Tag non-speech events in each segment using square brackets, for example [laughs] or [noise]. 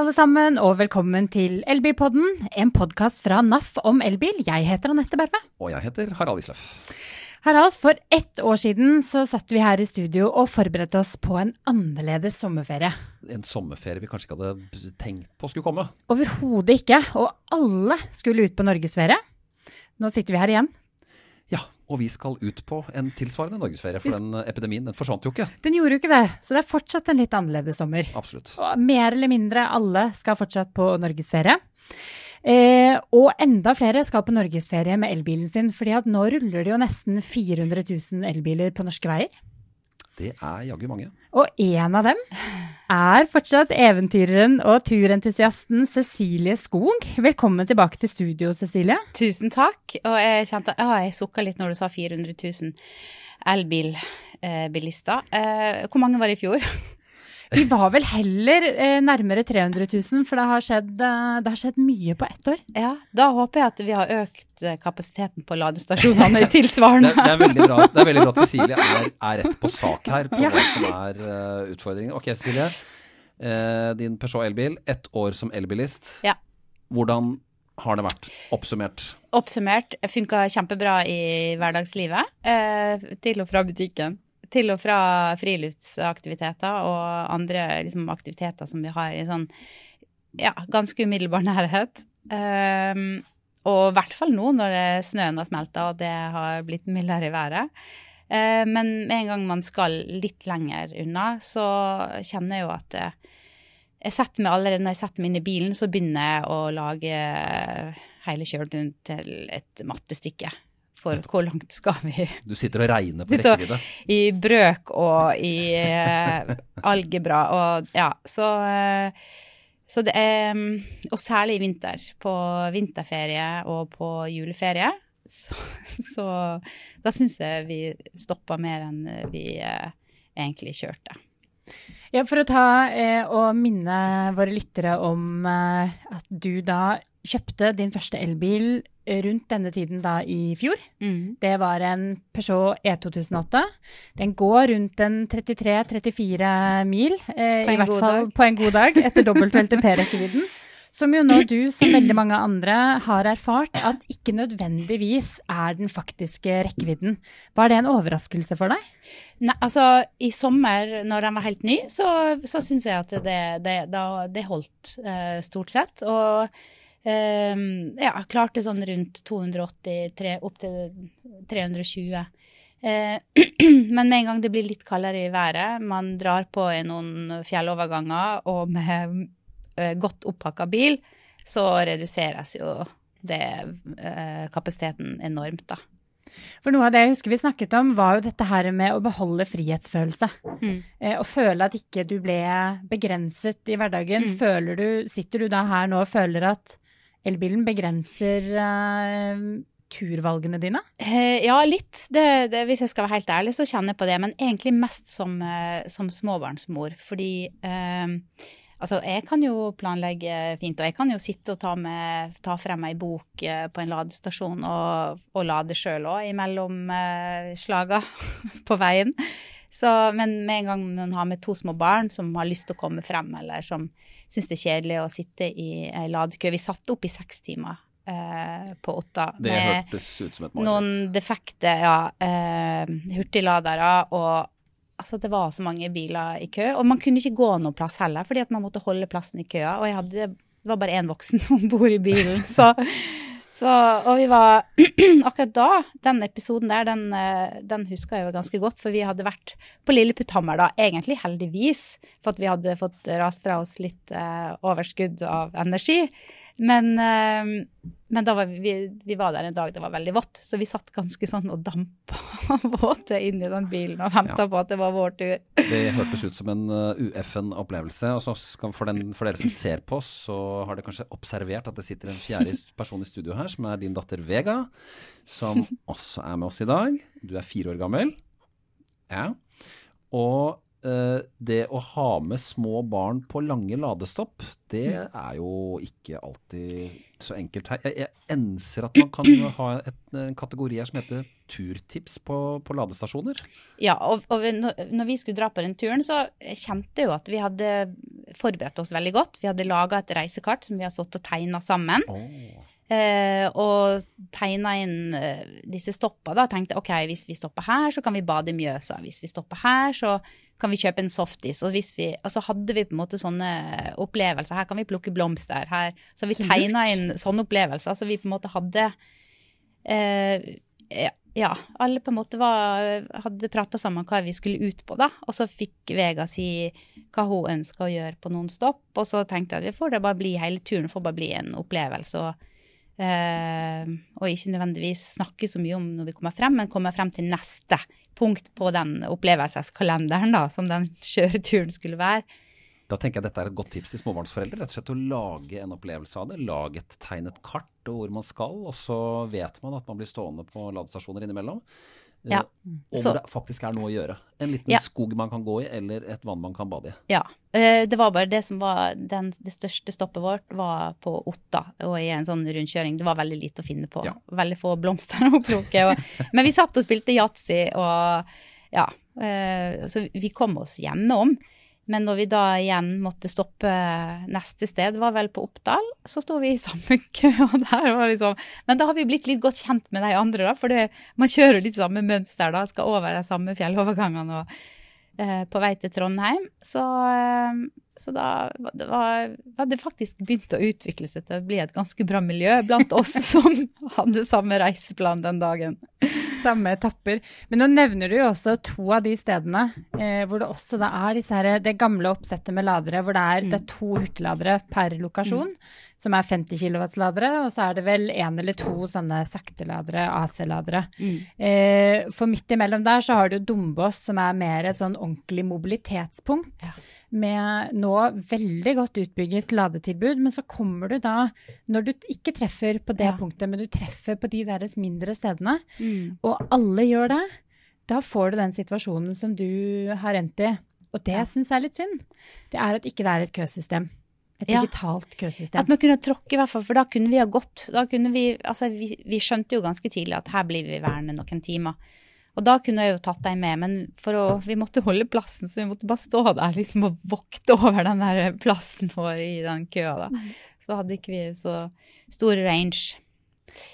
alle sammen, og velkommen til Elbilpodden, en podkast fra NAF om elbil. Jeg heter Anette Berve. Og jeg heter Harald Isløff. Harald, for ett år siden så satt vi her i studio og forberedte oss på en annerledes sommerferie. En sommerferie vi kanskje ikke hadde tenkt på skulle komme. Overhodet ikke, og alle skulle ut på norgesferie. Nå sitter vi her igjen. Og vi skal ut på en tilsvarende norgesferie, for den epidemien den forsvant jo ikke. Den gjorde jo ikke det, så det er fortsatt en litt annerledes sommer. Absolutt. Og mer eller mindre alle skal fortsatt på norgesferie. Eh, og enda flere skal på norgesferie med elbilen sin, fordi at nå ruller det jo nesten 400 000 elbiler på norske veier. Det er jaggu mange. Og en av dem er fortsatt eventyreren og turentusiasten Cecilie Skog. Velkommen tilbake til studio, Cecilie. Tusen takk. Og jeg kjente Å, jeg sukka litt når du sa 400 000 elbilbilister. Eh, hvor mange var det i fjor? Vi var vel heller eh, nærmere 300 000, for det har, skjedd, eh, det har skjedd mye på ett år. Ja, Da håper jeg at vi har økt eh, kapasiteten på ladestasjonene [laughs] tilsvarende. Det, det, er veldig bra, det er veldig bra at Cecilie er, er rett på sak her på ja. hva som er uh, utfordringen. Ok, Cecilie. Eh, din Peugeot elbil, ett år som elbilist. Ja. Hvordan har det vært? Oppsummert? Oppsummert. Funka kjempebra i hverdagslivet. Eh, til og fra butikken til og fra friluftsaktiviteter og andre liksom, aktiviteter som vi har i sånn ja, ganske umiddelbar nærhet. Um, og i hvert fall nå når snøen har smelta og det har blitt mildere i været. Uh, men med en gang man skal litt lenger unna, så kjenner jeg jo at uh, jeg setter meg allerede når jeg setter meg inn i bilen, så begynner jeg å lage hele kjøreturen til et mattestykke for hvor langt skal vi Du sitter og regner på rekkevidde? I brøk og i uh, algebra og ja, så uh, så det er Og særlig i vinter. På vinterferie og på juleferie. Så, så da syns jeg vi stoppa mer enn vi uh, egentlig kjørte. Ja, For å ta eh, og minne våre lyttere om eh, at du da kjøpte din første elbil rundt denne tiden da i fjor. Mm. Det var en Peugeot E2008. Den går rundt en 33-34 mil, eh, i hvert fall dag. på en god dag, etter dobbelt P-rekkevidden. Som jo nå du, som veldig mange andre, har erfart at ikke nødvendigvis er den faktiske rekkevidden. Var det en overraskelse for deg? Nei, altså i sommer, når den var helt ny, så, så syns jeg at det, det, det, det holdt uh, stort sett. Og ja, klarte sånn rundt 280, opp til 320. Uh, [clears throat] men med en gang det blir litt kaldere i været, man drar på i noen fjelloverganger og med Eh, godt opphakka bil, så reduseres jo det eh, kapasiteten enormt, da. For noe av det jeg husker vi snakket om, var jo dette her med å beholde frihetsfølelse. Mm. Eh, føle at ikke du ble begrenset i hverdagen. Mm. Føler du, sitter du da her nå og føler at elbilen begrenser uh, turvalgene dine? Uh, ja, litt. Det, det, hvis jeg skal være helt ærlig, så kjenner jeg på det. Men egentlig mest som, uh, som småbarnsmor. Fordi Altså, jeg kan jo planlegge fint, og jeg kan jo sitte og ta, med, ta frem ei bok på en ladestasjon og, og lade sjøl òg, imellom slaga [laughs] på veien. Så, men med en gang man har med to små barn som har lyst til å komme frem, eller som syns det er kjedelig å sitte i ei ladekø Vi satt opp i seks timer eh, på Otta det mareritt. Noen defekte ja, eh, hurtigladere og altså det var så mange biler i kø. Og man kunne ikke gå noen plass heller, fordi at man måtte holde plassen i køa. Og hadde, det var bare én voksen [laughs] om bord i bilen. Så, så, og vi var [clears throat] Akkurat da, den episoden der, den, eh, den huska jeg jo ganske godt. For vi hadde vært på Lilleputthammer da, egentlig heldigvis. For at vi hadde fått rast fra oss litt eh, overskudd av energi. Men, uh, men var vi, vi, var der en dag det var veldig vått, så vi satt ganske sånn og dampa [laughs] våte inn i den bilen og venta ja. på at det var vår tur. Det hørtes ut som en uh, ueffen opplevelse. og så for, den, for, dere som ser på så har dere kanskje observert at det sitter en fjerde [laughs] person i studio her, som er din datter Vega, som også er med oss i dag. Du er fire år gammel. Ja. Og det å ha med små barn på lange ladestopp, det mm. er jo ikke alltid så enkelt her. Jeg, jeg enser at man kan ha et, en kategori her som heter turtips på, på ladestasjoner. Ja, og, og, når vi skulle dra på den turen, så kjente jeg jo at vi hadde forberedt oss veldig godt. Vi hadde laga et reisekart som vi har satt og tegna sammen. Oh. Eh, og tegna inn eh, disse stoppa. da, Tenkte ok, hvis vi stopper her, så kan vi bade i Mjøsa. Hvis vi stopper her, så kan vi kjøpe en softis. Og hvis vi, altså hadde vi på en måte sånne opplevelser. Her kan vi plukke blomster. her, Så vi tegna inn sånne opplevelser. Så vi på en måte hadde eh, ja, alle på en måte var, hadde prata sammen hva vi skulle ut på, da. Og så fikk Vega si hva hun ønska å gjøre på noen stopp. Og så tenkte jeg at vi får det bare bli hele turen, får bare bli en opplevelse. Og, eh, og ikke nødvendigvis snakke så mye om når vi kommer frem, men kommer frem til neste punkt på den opplevelseskalenderen da, som den kjøreturen skulle være. Da tenker jeg dette er et godt tips til småbarnsforeldre. Rett og slett å lage en opplevelse av det. Lage et tegnet kart og hvor man skal, og så vet man at man blir stående på ladestasjoner innimellom. Eh, Ja, Om så- det faktisk er noe å gjøre. En liten Ja. skog man kan gå i, eller et vann man kan bade i. Ja. eh, Det var bare det som var den, Det største stoppet vårt var på Otta, og i en sånn rundkjøring. Det var veldig lite å finne på. Ja. Veldig få blomster å plukke. Og, [laughs] men vi satt og spilte yatzy, og ja. eh, Så vi kom oss gjennom. Men når vi da igjen måtte stoppe neste sted, var vel på Oppdal, så sto vi i samme [laughs] kø. der var liksom, Men da har vi blitt litt godt kjent med de andre, da, for det, man kjører litt samme mønster. da, Skal over de samme fjellovergangene og eh, på vei til Trondheim. Så, eh, så da det var, hadde det faktisk begynt å utvikle seg til å bli et ganske bra miljø blant oss [laughs] som hadde samme reiseplan den dagen. Samme etapper. Men nå nevner du jo også to av de stedene eh, hvor det også da er disse her, det gamle oppsettet med ladere, hvor det er, det er to hurtigladere per lokasjon, som er 50 kW-ladere, og så er det vel én eller to sånne sakteladere, AC-ladere. Eh, for midt imellom der så har du Dombås, som er mer et sånn ordentlig mobilitetspunkt. Ja. Med nå veldig godt utbygget ladetilbud, men så kommer du da, når du ikke treffer på det Ja. punktet, men du treffer på de der mindre stedene, Mm. og alle gjør det, da får du den situasjonen som du har endt i. Og det Ja. syns jeg er litt synd. Det er at ikke det er et køsystem. Et Ja. digitalt køsystem. At man kunne tråkke, i hvert fall, for da kunne vi ha gått. Da kunne vi, altså vi, vi skjønte jo ganske tidlig at her blir vi værende noen timer. Og da kunne jeg jo tatt deg med, men for å, vi måtte holde plassen, så vi måtte bare stå der liksom og vokte over den der plassen vår i den køa, da. Så hadde ikke vi så stor range.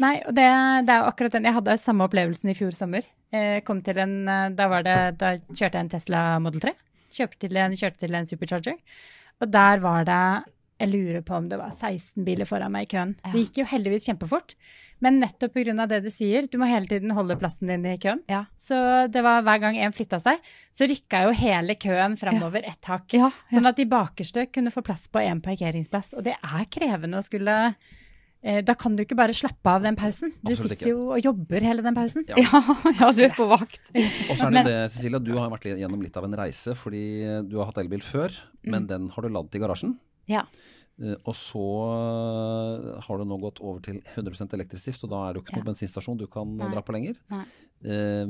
Nei, og det, det er jo akkurat den. Jeg hadde samme opplevelsen i fjor sommer. Til en, eh, da, var det, da kjørte jeg en Tesla Model 3. Kjørte til en, kjørte til en supercharger. Og der var det Jeg lurer på om det var 16 biler foran meg i køen. Ja. Det gikk jo heldigvis kjempefort. Men nettopp pga. det du sier, du må hele tiden holde plassen din i køen. Ja. Så det var hver gang en flytta seg, så rykka jo hele køen framover ett hakk. Ja, Sånn at de bakerste kunne få plass på én parkeringsplass. Og det er krevende å skulle eh, Da kan du ikke bare slappe av den pausen. Du Absolutt sitter ikke. jo og jobber hele den pausen. Ja. [laughs] ja, du er på vakt. Og så er det Men- det, Cecilia, du har vært gjennom litt av en reise, fordi du har hatt elbil før, men den har du ladd i garasjen. Ja. Eh, Og så eh, har du nå gått over til 100 elektrisk drift, og da er det jo ikke Ja. noen bensinstasjon du kan Nei. dra på lenger. Eh,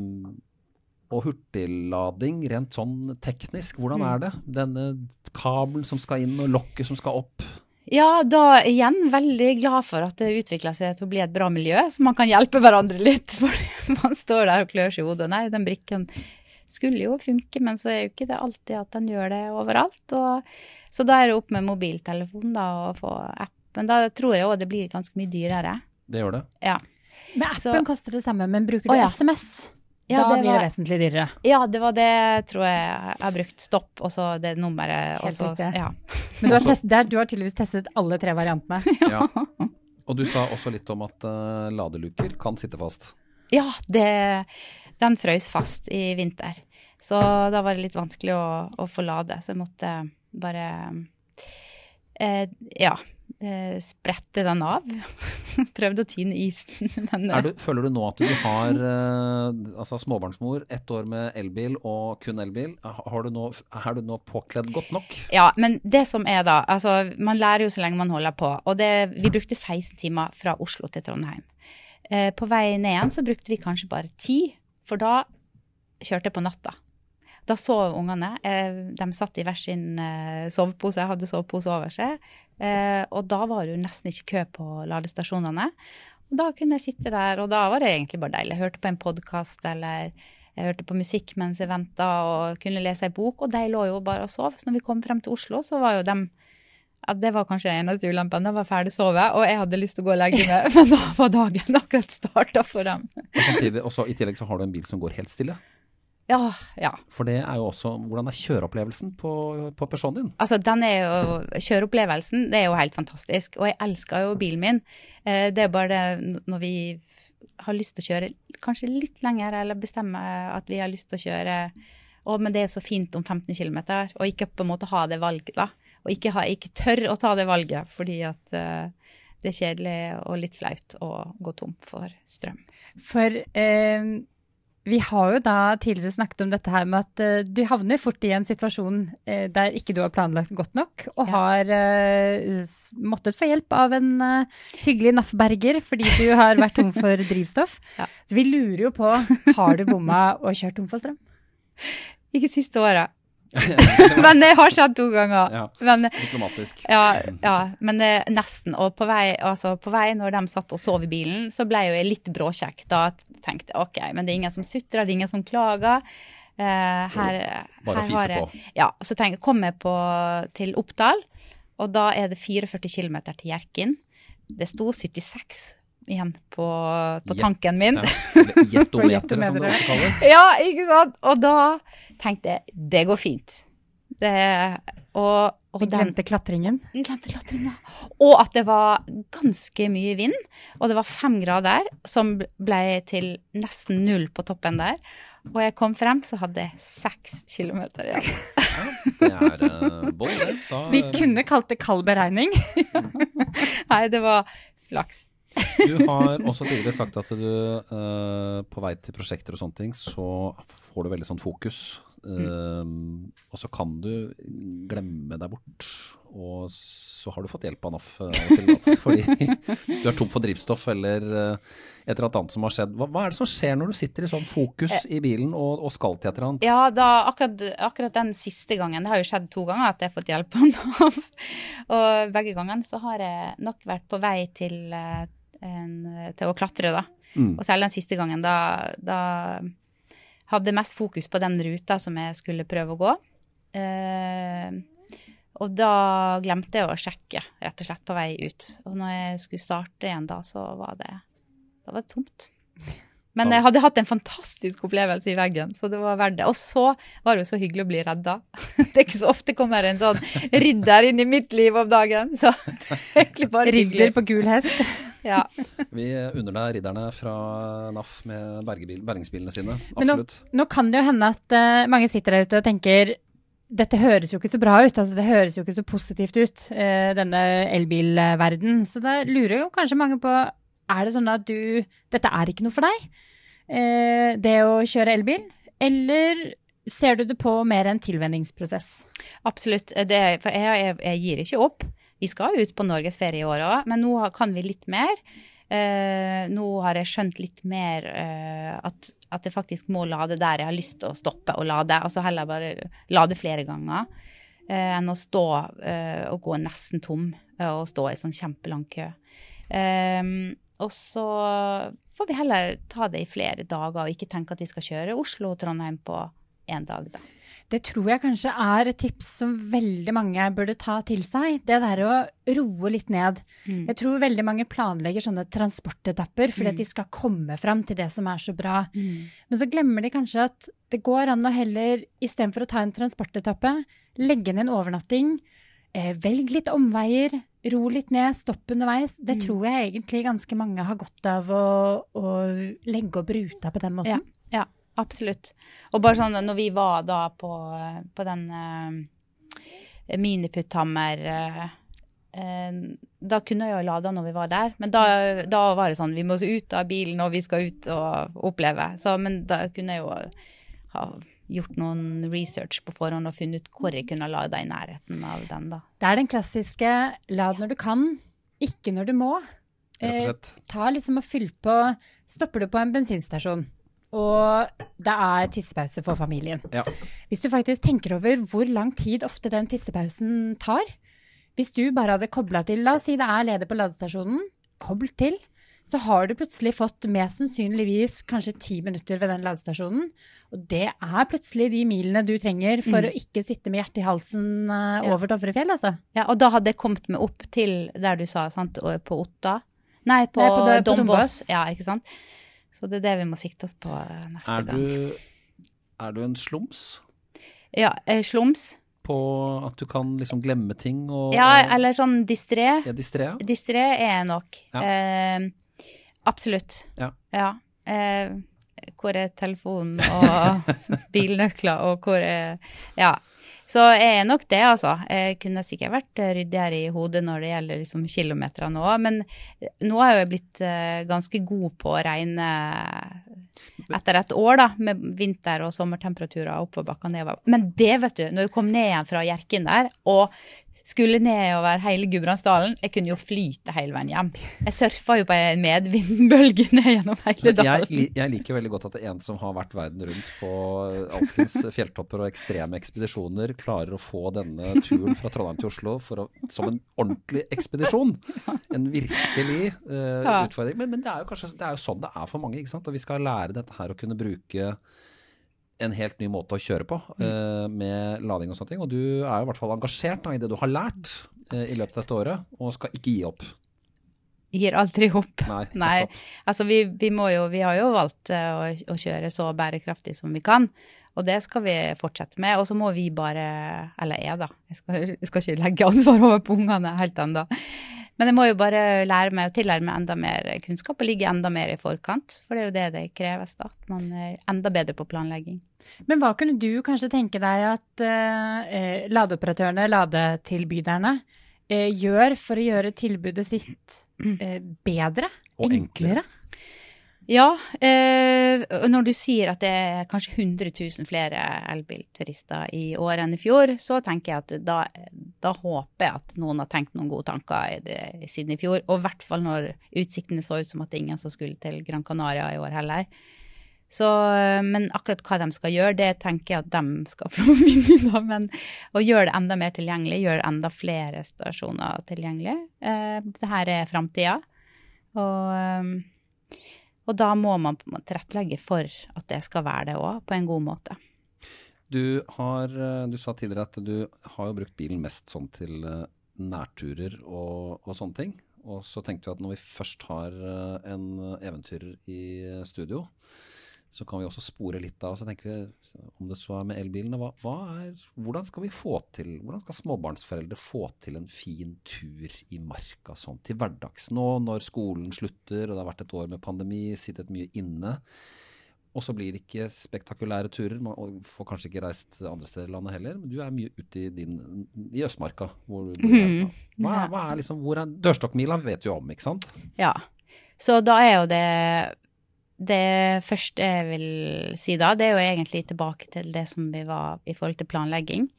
og hurtiglading, rent sånn teknisk, hvordan Mm. er det? Denne kabelen som skal inn, og lokket som skal opp. Ja, da igjen veldig glad for at det utvikla seg til å bli et bra miljø, så man kan hjelpe hverandre litt. [laughs] For man står der og klør seg i hodet. Nei, den brikken skulle jo funke, men så er jo ikke det alltid at den gjør det overalt. Og, så da er det opp med mobiltelefonen da, og få app. Men da tror jeg òg det blir ganske mye dyrere. Det gjør det. Ja. Men Så- appen koster det samme, men bruker du Å, ja. SMS, Ja, da det blir var- det vesentlig dyrere. Ja, det var det tror jeg jeg har brukt. Stopp, og så det nummeret. Og Helt så, riktig. ja. Men du har, testet, der, du har tydeligvis testet alle tre variantene. [laughs] Ja. Og du sa også litt om at uh, ladeluker kan sitte fast. Ja, det, den frøs fast i vinter. Så da var det litt vanskelig å, å få lade, så jeg måtte bare eh, ja, eh, sprette den av. [laughs] Prøvde å tine isen, [laughs] men Er du, føler du nå at du har eh, altså småbarnsmor, ett år med elbil og kun elbil, har du nå, er du nå påkledd godt nok? Ja, men det som er da, altså man lærer jo så lenge man holder på, og det, vi brukte 16 timer fra Oslo til Trondheim. Eh, på vei ned igjen så brukte vi kanskje bare 10, for da kjørte jeg på natta. Da sov ungene. Eh, de satt i hver sin eh, sovepose, jeg hadde sovepose over seg. Eh, og da var det jo nesten ikke kø på ladestasjonene. Og da kunne jeg sitte der, og da var det egentlig bare deilig. Jeg hørte på en podkast eller Jeg hørte på musikk mens jeg venta og kunne lese ei bok, og de lå jo bare og sov. Så når vi kom frem til Oslo, så var jo dem ja, Det var kanskje den eneste ulempen. Da var jeg ferdig sovet, og jeg hadde lyst til å gå og legge meg, [laughs] men da var dagen akkurat starta for dem. Og samtidig, også, I tillegg så har du en bil som går helt stille. Ja, ja. For det er jo også Hvordan er kjøreopplevelsen på, på personen din? Altså, den er jo Kjøreopplevelsen, det er jo helt fantastisk. Og jeg elsker jo bilen min. Eh, det er bare det når vi har lyst til å kjøre kanskje litt lenger, eller bestemme at vi har lyst til å kjøre Å, Men det er jo så fint om 15 km, og ikke på en måte ha det valget, da. Og ikke, ha, ikke tør å ta det valget, fordi at uh, det er kjedelig og litt flaut å gå tom for strøm. For eh, vi har jo da tidligere snakket om dette her med at eh, du havner fort i en situasjon eh, der ikke du har planlagt godt nok, og ja. har uh, måttet få hjelp av en hyggelig NAF-berger fordi du har vært tom for [laughs] drivstoff. Ja. Så vi lurer jo på, har du bomma og kjørt tom for strøm? Ikke siste året. [laughs] men det har skjedd to ganger. Ja, men, diplomatisk. Ja, ja men det, nesten. Og på vei, altså på vei, når de satt og sov i bilen, så ble jeg litt bråkjekk. Da tenkte jeg OK, men det er ingen som sutrer, det er ingen som klager. Uh, her, Bare å fise på. Ja. Så tenk, kom jeg på, til Oppdal, og da er det 44 km til Hjerkinn. Det sto 76 igjen på, på tanken min. Ja. [laughs] Jetometer, som det også kalles. Ja, ikke sant. Og da tenkte jeg det går fint. Det, og, og den, glemte klatringen? Glemte klatringen, Og at det var ganske mye vind. Og det var fem grader, som ble til nesten null på toppen der. Og jeg kom frem, så hadde jeg seks kilometer igjen. Ja, det er uh, boll, det. Da, Vi kunne kalt det kald beregning. [laughs] Nei, det var flaks. Du har også tidligere sagt at du uh, på vei til prosjekter og sånne ting, så får du veldig sånn fokus. Uh, og så kan du glemme deg bort. Og så har du fått hjelp av NAF da, [laughs] fordi du er tom for drivstoff eller et eller annet som har skjedd. Hva, hva, er det som skjer når du sitter i sånn fokus i bilen og, og skal til et eller annet? Ja, da, akkurat, akkurat, den siste gangen, det har jo skjedd to ganger at jeg har fått hjelp av NAF. [laughs] og begge gangene så har jeg nok vært på vei til en, til å klatre, da. Mm. Og særlig den siste gangen, da, da hadde jeg mest fokus på den ruta som jeg skulle prøve å gå. Eh, og da glemte jeg å sjekke, rett og slett, på vei ut. Og når jeg skulle starte igjen da, så var det, da var det tomt. Men jeg hadde hatt en fantastisk opplevelse i veggen, så det var verdt det. Og så var det jo så hyggelig å bli redda. [laughs] Det er ikke så ofte kommer en sånn ridder inn i mitt liv om dagen, så [laughs] egentlig bare Ridder på gul hest. Ja. [laughs] Vi unner deg ridderne fra NAF med bergingsbilene sine. Absolutt. Nå, nå, kan det jo hende at uh, mange sitter der ute og tenker dette høres jo ikke så bra ut. altså Det høres jo ikke så positivt ut, uh, denne elbilverden. Så da lurer jo kanskje mange på er det sånn at du Dette er ikke noe for deg, uh, det å kjøre elbil? Eller ser du det på mer en tilvenningsprosess? Absolutt. Det, for jeg, jeg, jeg gir ikke opp. Vi skal ut på norgesferie i år òg, men nå kan vi litt mer. Uh, nå har jeg skjønt litt mer uh, at, at, jeg faktisk må lade der jeg har lyst til å stoppe og lade. Altså heller bare lade flere ganger uh, enn å stå og gå nesten tom og stå i sånn kjempelang kø. og så får vi heller ta det i flere dager og ikke tenke at vi skal kjøre Oslo-Trondheim på én dag, da. Det tror jeg kanskje er et tips som veldig mange burde ta til seg. Det der å roe litt ned. Mm. Jeg tror veldig mange planlegger sånne transportetapper fordi mm. at de skal komme fram til det som er så bra. Mm. Men så glemmer de kanskje at det går an å heller, istedenfor å ta en transportetappe, legge inn en overnatting. Eh, velg litt omveier, ro litt ned, stopp underveis. Det mm. tror jeg egentlig ganske mange har godt av å, å legge opp ruta på den måten. Ja. Absolutt. Og bare sånn når vi var da på, på den uh, Miniputthammer uh, uh, Da kunne jeg jo lada når vi var der, men da, da, var det sånn vi må ut av bilen og vi skal ut og oppleve. Så, men da kunne jeg jo ha gjort noen research på forhånd og funnet ut hvor jeg kunne lada i nærheten av den. da. Det er den klassiske lad når du kan, ikke når du må. Eh, ta liksom og Fyll på Stopper du på en bensinstasjon, og det er tissepause for familien. Ja. Hvis du faktisk tenker over hvor lang tid ofte den tissepausen tar Hvis du bare hadde kobla til La oss si det er leder på ladestasjonen. Kobl til. så har du plutselig fått mest sannsynligvis kanskje ti minutter ved den ladestasjonen. Og det er plutselig de milene du trenger for mm. å ikke sitte med hjertet i halsen over ja. Dovrefjell, altså. Ja, og da hadde jeg kommet meg opp til der du sa, sant, på Otta? Nei, på, Nei, på, på Dombås. Ja, ikke sant. Så det er det vi må sikte oss på eh, neste er gang. Du, er du en slums? Ja, eh, slums. På at du kan liksom glemme ting og Ja, eller sånn distré. Ja, distré, ja. distré er jeg nok. Ja. Eh, absolutt. Ja. ja. Eh, hvor er telefonen og [laughs] bilnøkler, og hvor er Ja. Så jeg er nok det, altså. Jeg kunne sikkert vært ryddigere i hodet når det gjelder liksom kilometer nå, men nå har jeg jo blitt uh, ganske god på å regne etter et år da, med vinter- og sommertemperaturer oppover bakka nedover. Men det, vet du, når du kom ned igjen fra Hjerkinn der, og skulle nedover hele Gudbrandsdalen. Jeg kunne jo flyte hele veien hjem. Jeg surfa jo på en medvindsbølge [laughs] ned gjennom hele dalen. Jeg, jeg, liker veldig godt at det er en som har vært verden rundt på alskens [laughs] fjelltopper og ekstreme ekspedisjoner, klarer å få denne turen fra Trondheim til Oslo å, som en ordentlig ekspedisjon. En virkelig uh, utfordring. Men, men, det er jo kanskje det er jo sånn det er for mange. ikke sant? Og vi skal lære dette her å kunne bruke en helt ny måte å kjøre på mm. uh, med lading og sånne ting. Og du er i hvert fall engasjert da, i det du har lært uh, i løpet av dette året, og skal ikke gi opp. Gir aldri opp. Nei. [laughs] Nei. Altså, vi, vi, jo, vi, har jo valgt uh, å, å, kjøre så bærekraftig som vi kan. Og det skal vi fortsette med. Og så må vi bare Eller jeg, da. Jeg skal, [laughs] jeg skal ikke legge ansvar over på ungene helt ennå. Men jeg må jo bare lære meg å tillære meg enda mer kunnskap og ligge enda mer i forkant. For det er jo det det kreves, da. At man er enda bedre på planlegging. Men hva kunne du kanskje tenke deg at eh, ladeoperatørene, ladetilbyderne, eh, gjør for å gjøre tilbudet sitt eh, bedre? Og enklere? enklere? Ja, eh, når du sier at det er kanskje 100 000 flere elbilturister i år enn i fjor, så tenker jeg at da, da håper jeg at noen har tenkt noen gode tanker i det, siden i fjor. Og i hvert fall når utsiktene så ut som at det er ingen som skulle til Gran Canaria i år heller. Så, men akkurat hva de skal gjøre, det tenker jeg at de skal [laughs] få finne ut. Men å gjøre det enda mer tilgjengelig, gjøre enda flere stasjoner tilgjengelig. Eh, Dette er framtida. Og eh, og da må man tilrettelegge for at det skal være det òg, på en god måte. Du, har, eh, du sa tidligere at du har jo brukt bilen mest sånn til eh, nærturer og, og sånne ting. Og så tenkte vi at når vi først har eh, en eventyrer i studio, så kan vi også spore litt av. Så tenker vi, om det så er med elbilene, hva, hva er, hvordan skal vi få til, hvordan skal småbarnsforeldre få til en fin tur i marka sånn til hverdags nå når skolen slutter og det har vært et år med pandemi, sittet mye inne. Og så blir det ikke spektakulære turer. Man får kanskje ikke reist andre steder i landet heller. Men du er mye ute i, din, i Østmarka. Hvor, du er, [laughs] hva, hva, er liksom, hvor er Dørstokkmila vet du om, ikke sant? Ja. Så da er jo det det første jeg vil si da, det er jo egentlig tilbake til det som vi var i forhold til planlegging.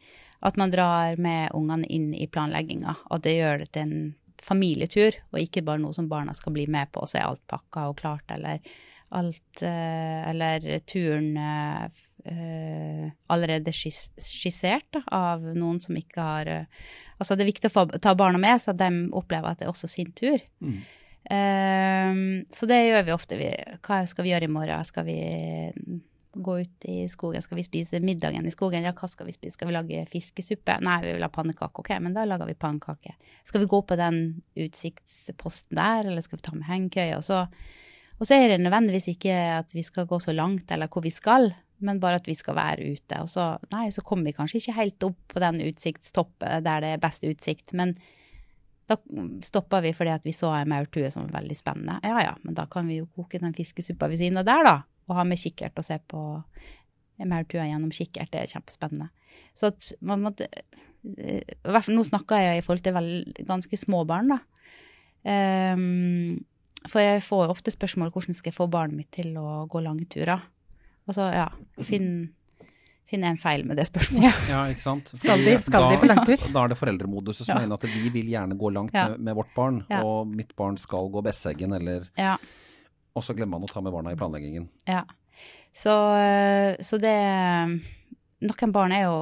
At man drar med ungene inn i planlegginga, og det gjør det til en familietur, og ikke bare noe som barna skal bli med på, og så er alt pakka og klart, eller alt eh, Eller turen uh, allerede skissert av noen som ikke har Altså, det er viktig å ta barna med, så de opplever at det er også sin tur. Mm. Um, så det gjør vi ofte. Vi, hva skal vi gjøre i morgen? Skal vi gå ut i skogen? Skal vi spise middagen i skogen? Ja, hva skal vi spise? Skal vi lage fiskesuppe? Nei, vi vil ha pannekake. Ok, men da lager vi pannekake. Skal vi gå på den utsiktsposten der, eller skal vi ta med hengekøye? Og og så er det nødvendigvis ikke at vi skal gå så langt, eller hvor vi skal, men bare at vi skal være ute. Og så, nei, så kommer vi kanskje ikke helt opp på den utsiktstoppen der det er best utsikt, men da stoppa vi fordi vi så ei maurtue som var veldig spennende. Ja ja, men da kan vi jo koke den fiskesuppa ved siden av der, da. Og ha med kikkert og se på maurtua gjennom kikkert. Det er kjempespennende. Så at man måtte I hvert fall nå snakker jeg i forhold til vel, ganske små barn, da. Um, for jeg får ofte spørsmål hvordan skal jeg få barnet mitt til å gå lange turer. Altså, ja, finn finner jeg en feil med det spørsmålet. Ja, ikke sant? skal de, skal da, de på langtur? Da er det foreldremoduset som ja. mener at vi vil gjerne gå langt ja. med, med, vårt barn, ja. og mitt barn skal gå Besseggen, eller ja. Og så glemmer man å ta med barna i planleggingen. Ja. Så, så det Noen barn er jo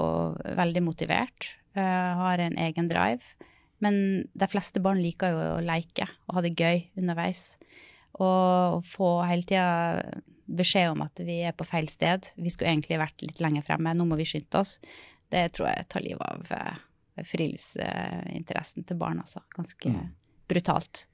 veldig motivert, uh, har en egen drive. Men de fleste barn liker jo å leke og ha det gøy underveis. Og få hele tida beskjed om at vi er på feil sted. Vi skulle egentlig vært litt lenger fremme, nå må vi skynde oss. Det tror jeg tar livet av eh, friluftsinteressen til barn, altså. Ganske mm. brutalt.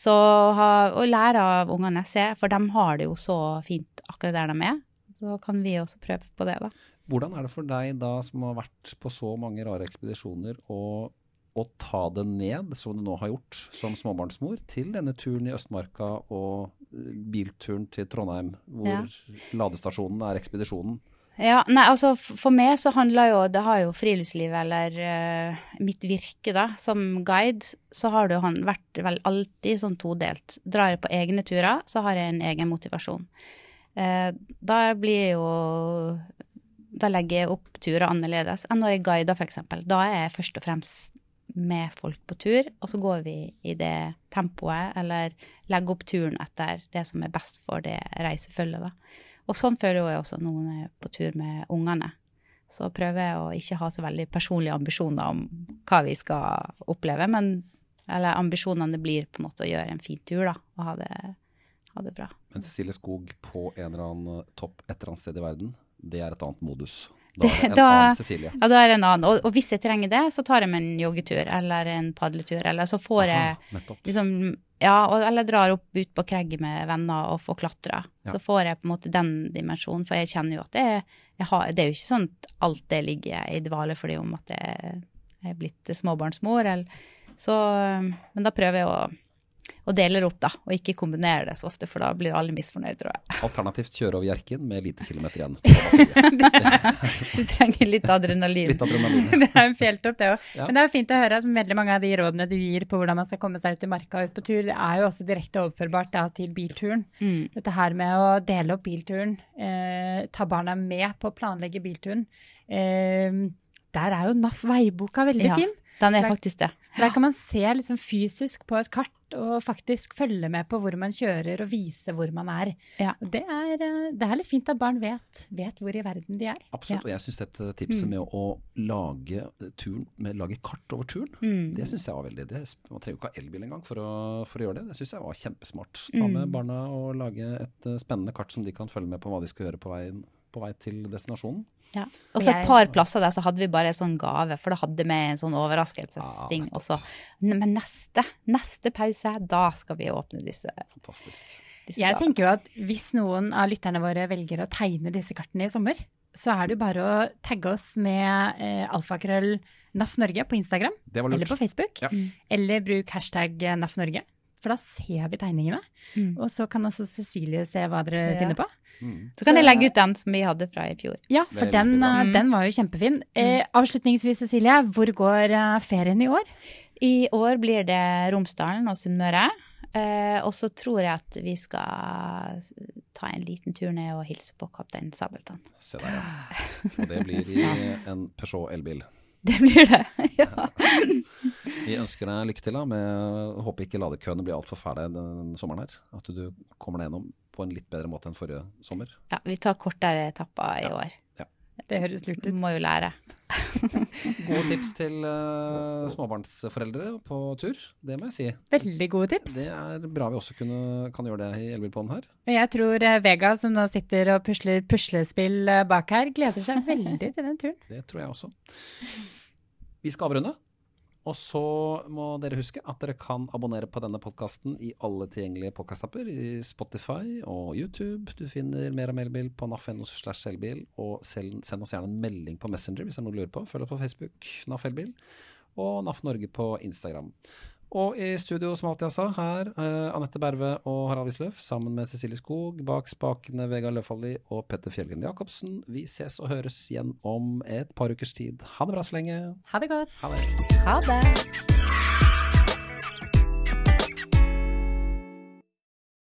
Så å lære av ungene se, for de har det jo så fint akkurat der de er. Så kan vi også prøve på det, da. Hvordan er det for deg da, som har vært på så mange rare ekspedisjoner, å, å ta det ned, som du nå har gjort som småbarnsmor, til denne turen i Østmarka og bilturen til Trondheim, hvor ja. ladestasjonen er ekspedisjonen? Ja, nei, altså For meg så handler jo Det har jo friluftslivet, eller uh, mitt virke, da, som guide, så har det jo vært vel alltid sånn todelt. Drar jeg på egne turer, så har jeg en egen motivasjon. Uh, da blir jeg jo Da legger jeg opp turer annerledes enn når jeg guider, f.eks. Da er jeg først og fremst med folk på tur, og så går vi i det tempoet, eller legger opp turen etter det som er best for det reisefølget, da. Og sånn føler jeg også når jeg er på tur med ungene. Så prøver jeg å ikke ha så veldig personlige ambisjoner om hva vi skal oppleve, men eller ambisjonene blir på en måte å gjøre en fin tur, da, og ha det, ha det bra. Men Cecilie Skog på en eller annen topp et eller annet sted i verden, det er et annet modus? Da er det en da, annen Cecilie. Ja, da er det en annen. Og, og, hvis jeg trenger det, så tar jeg meg en joggetur eller en padletur, eller så får Aha, jeg liksom ja, eller drar opp ut på kregget med venner og får klatra. Ja. Så får jeg på en måte den dimensjonen, for jeg kjenner jo at det, har, det er jo ikke sånn at alt det ligger i dvale fordi om at jeg er blitt småbarnsmor. Eller, så, men da prøver jeg å og deler opp, da, og ikke kombinerer det så ofte, for da blir alle misfornøyd, tror jeg. Alternativt kjøre over Hjerkinn med lite kilometer igjen. [laughs] [laughs] du trenger litt adrenalin. Litt adrenalin. [laughs] det er en fjelltopp, det òg. Ja. Men det er jo fint å høre at veldig mange av de rådene du gir på hvordan man skal komme seg ut i marka og ut på tur, det er jo også direkte overførbart da, til bilturen. Mm. Dette her med å dele opp bilturen, eh, ta barna med på å planlegge bilturen. Eh, der er jo NAF veiboka veldig ja, fin. Den er faktisk det. Der kan man se liksom fysisk på et kart og faktisk følge med på hvor man kjører og vise hvor man er. Ja. Det, er eh, det, er litt fint at barn vet, vet, hvor i verden de er. Absolutt, ja. og jeg syns dette tipset mm. med å lage, turen, med, lage kart over turen, mm. det syns jeg var veldig det, Man trenger jo ikke ha elbil engang for, for, å gjøre det. Det syns jeg var kjempesmart. Ta med mm. barna og lage et uh, spennende kart som de kan følge med på hva de skal gjøre på vei, på vei til destinasjonen. Ja. Og så et par plasser der så hadde vi bare en sånn gave, for da hadde vi en sånn overraskelsesting. ja, også. Men neste, neste pause, da skal vi åpne disse. Fantastisk. Disse jeg tenker jo at hvis noen av lytterne våre velger å tegne disse kartene i sommer, så er det jo bare å tagge oss med eh, alfakrøll NAF Norge på Instagram eller på Facebook. Ja. Eller bruk hashtag NAF Norge, for da ser vi tegningene. Mm. Og så kan også Cecilie se hva dere ja. finner på. Mm. Så kan jeg legge ut den som vi hadde fra i fjor. Ja, for den, eh, den, var jo kjempefin. Eh, mm. avslutningsvis, Cecilie, hvor går eh, ferien i år? I år blir det Romsdalen og Sunnmøre. Eh, og så tror jeg at vi skal ta en liten tur ned og hilse på kaptein Sabeltann. Se der, ja. [laughs] Og det blir i en Peugeot elbil. Det blir det, [laughs] ja. [laughs] Vi ønsker deg lykke til. da, med, Håper ikke ladekøene blir altfor fæle den sommeren her. At du kommer deg gjennom på en litt bedre måte enn forrige sommer. Ja, vi tar kortere etapper i ja. år. Ja. Det høres lurt ut. Må jo lære. [laughs] gode tips til uh, småbarnsforeldre på tur, det må jeg si. Veldig gode tips. Det er bra vi også kunne, kan gjøre det i Elbilpodden her. Jeg tror uh, Vega, som nå sitter og pusler puslespill uh, bak her, gleder seg veldig til den turen. Det tror jeg også. Vi skal avrunde. Og så må dere huske at dere kan abonnere på denne podkasten i alle tilgjengelige podkastapper. I Spotify og YouTube. Du finner mer av Melbil på naf.no slash elbil. Og send oss gjerne en melding på Messenger hvis det er noe du lurer på. Følg oss på Facebook, NAF Elbil. Og NAF Norge på Instagram. Og i studio, som alltid jeg sa, her uh, Anette Berve og Harald Wisløff sammen med Cecilie Skog. Bak spakene Vegard Løfaldli og Petter Fjellgren Jacobsen. Vi ses og høres igjen om et par ukers tid. Ha det bra så lenge. Ha det godt. Ha det. Ha det.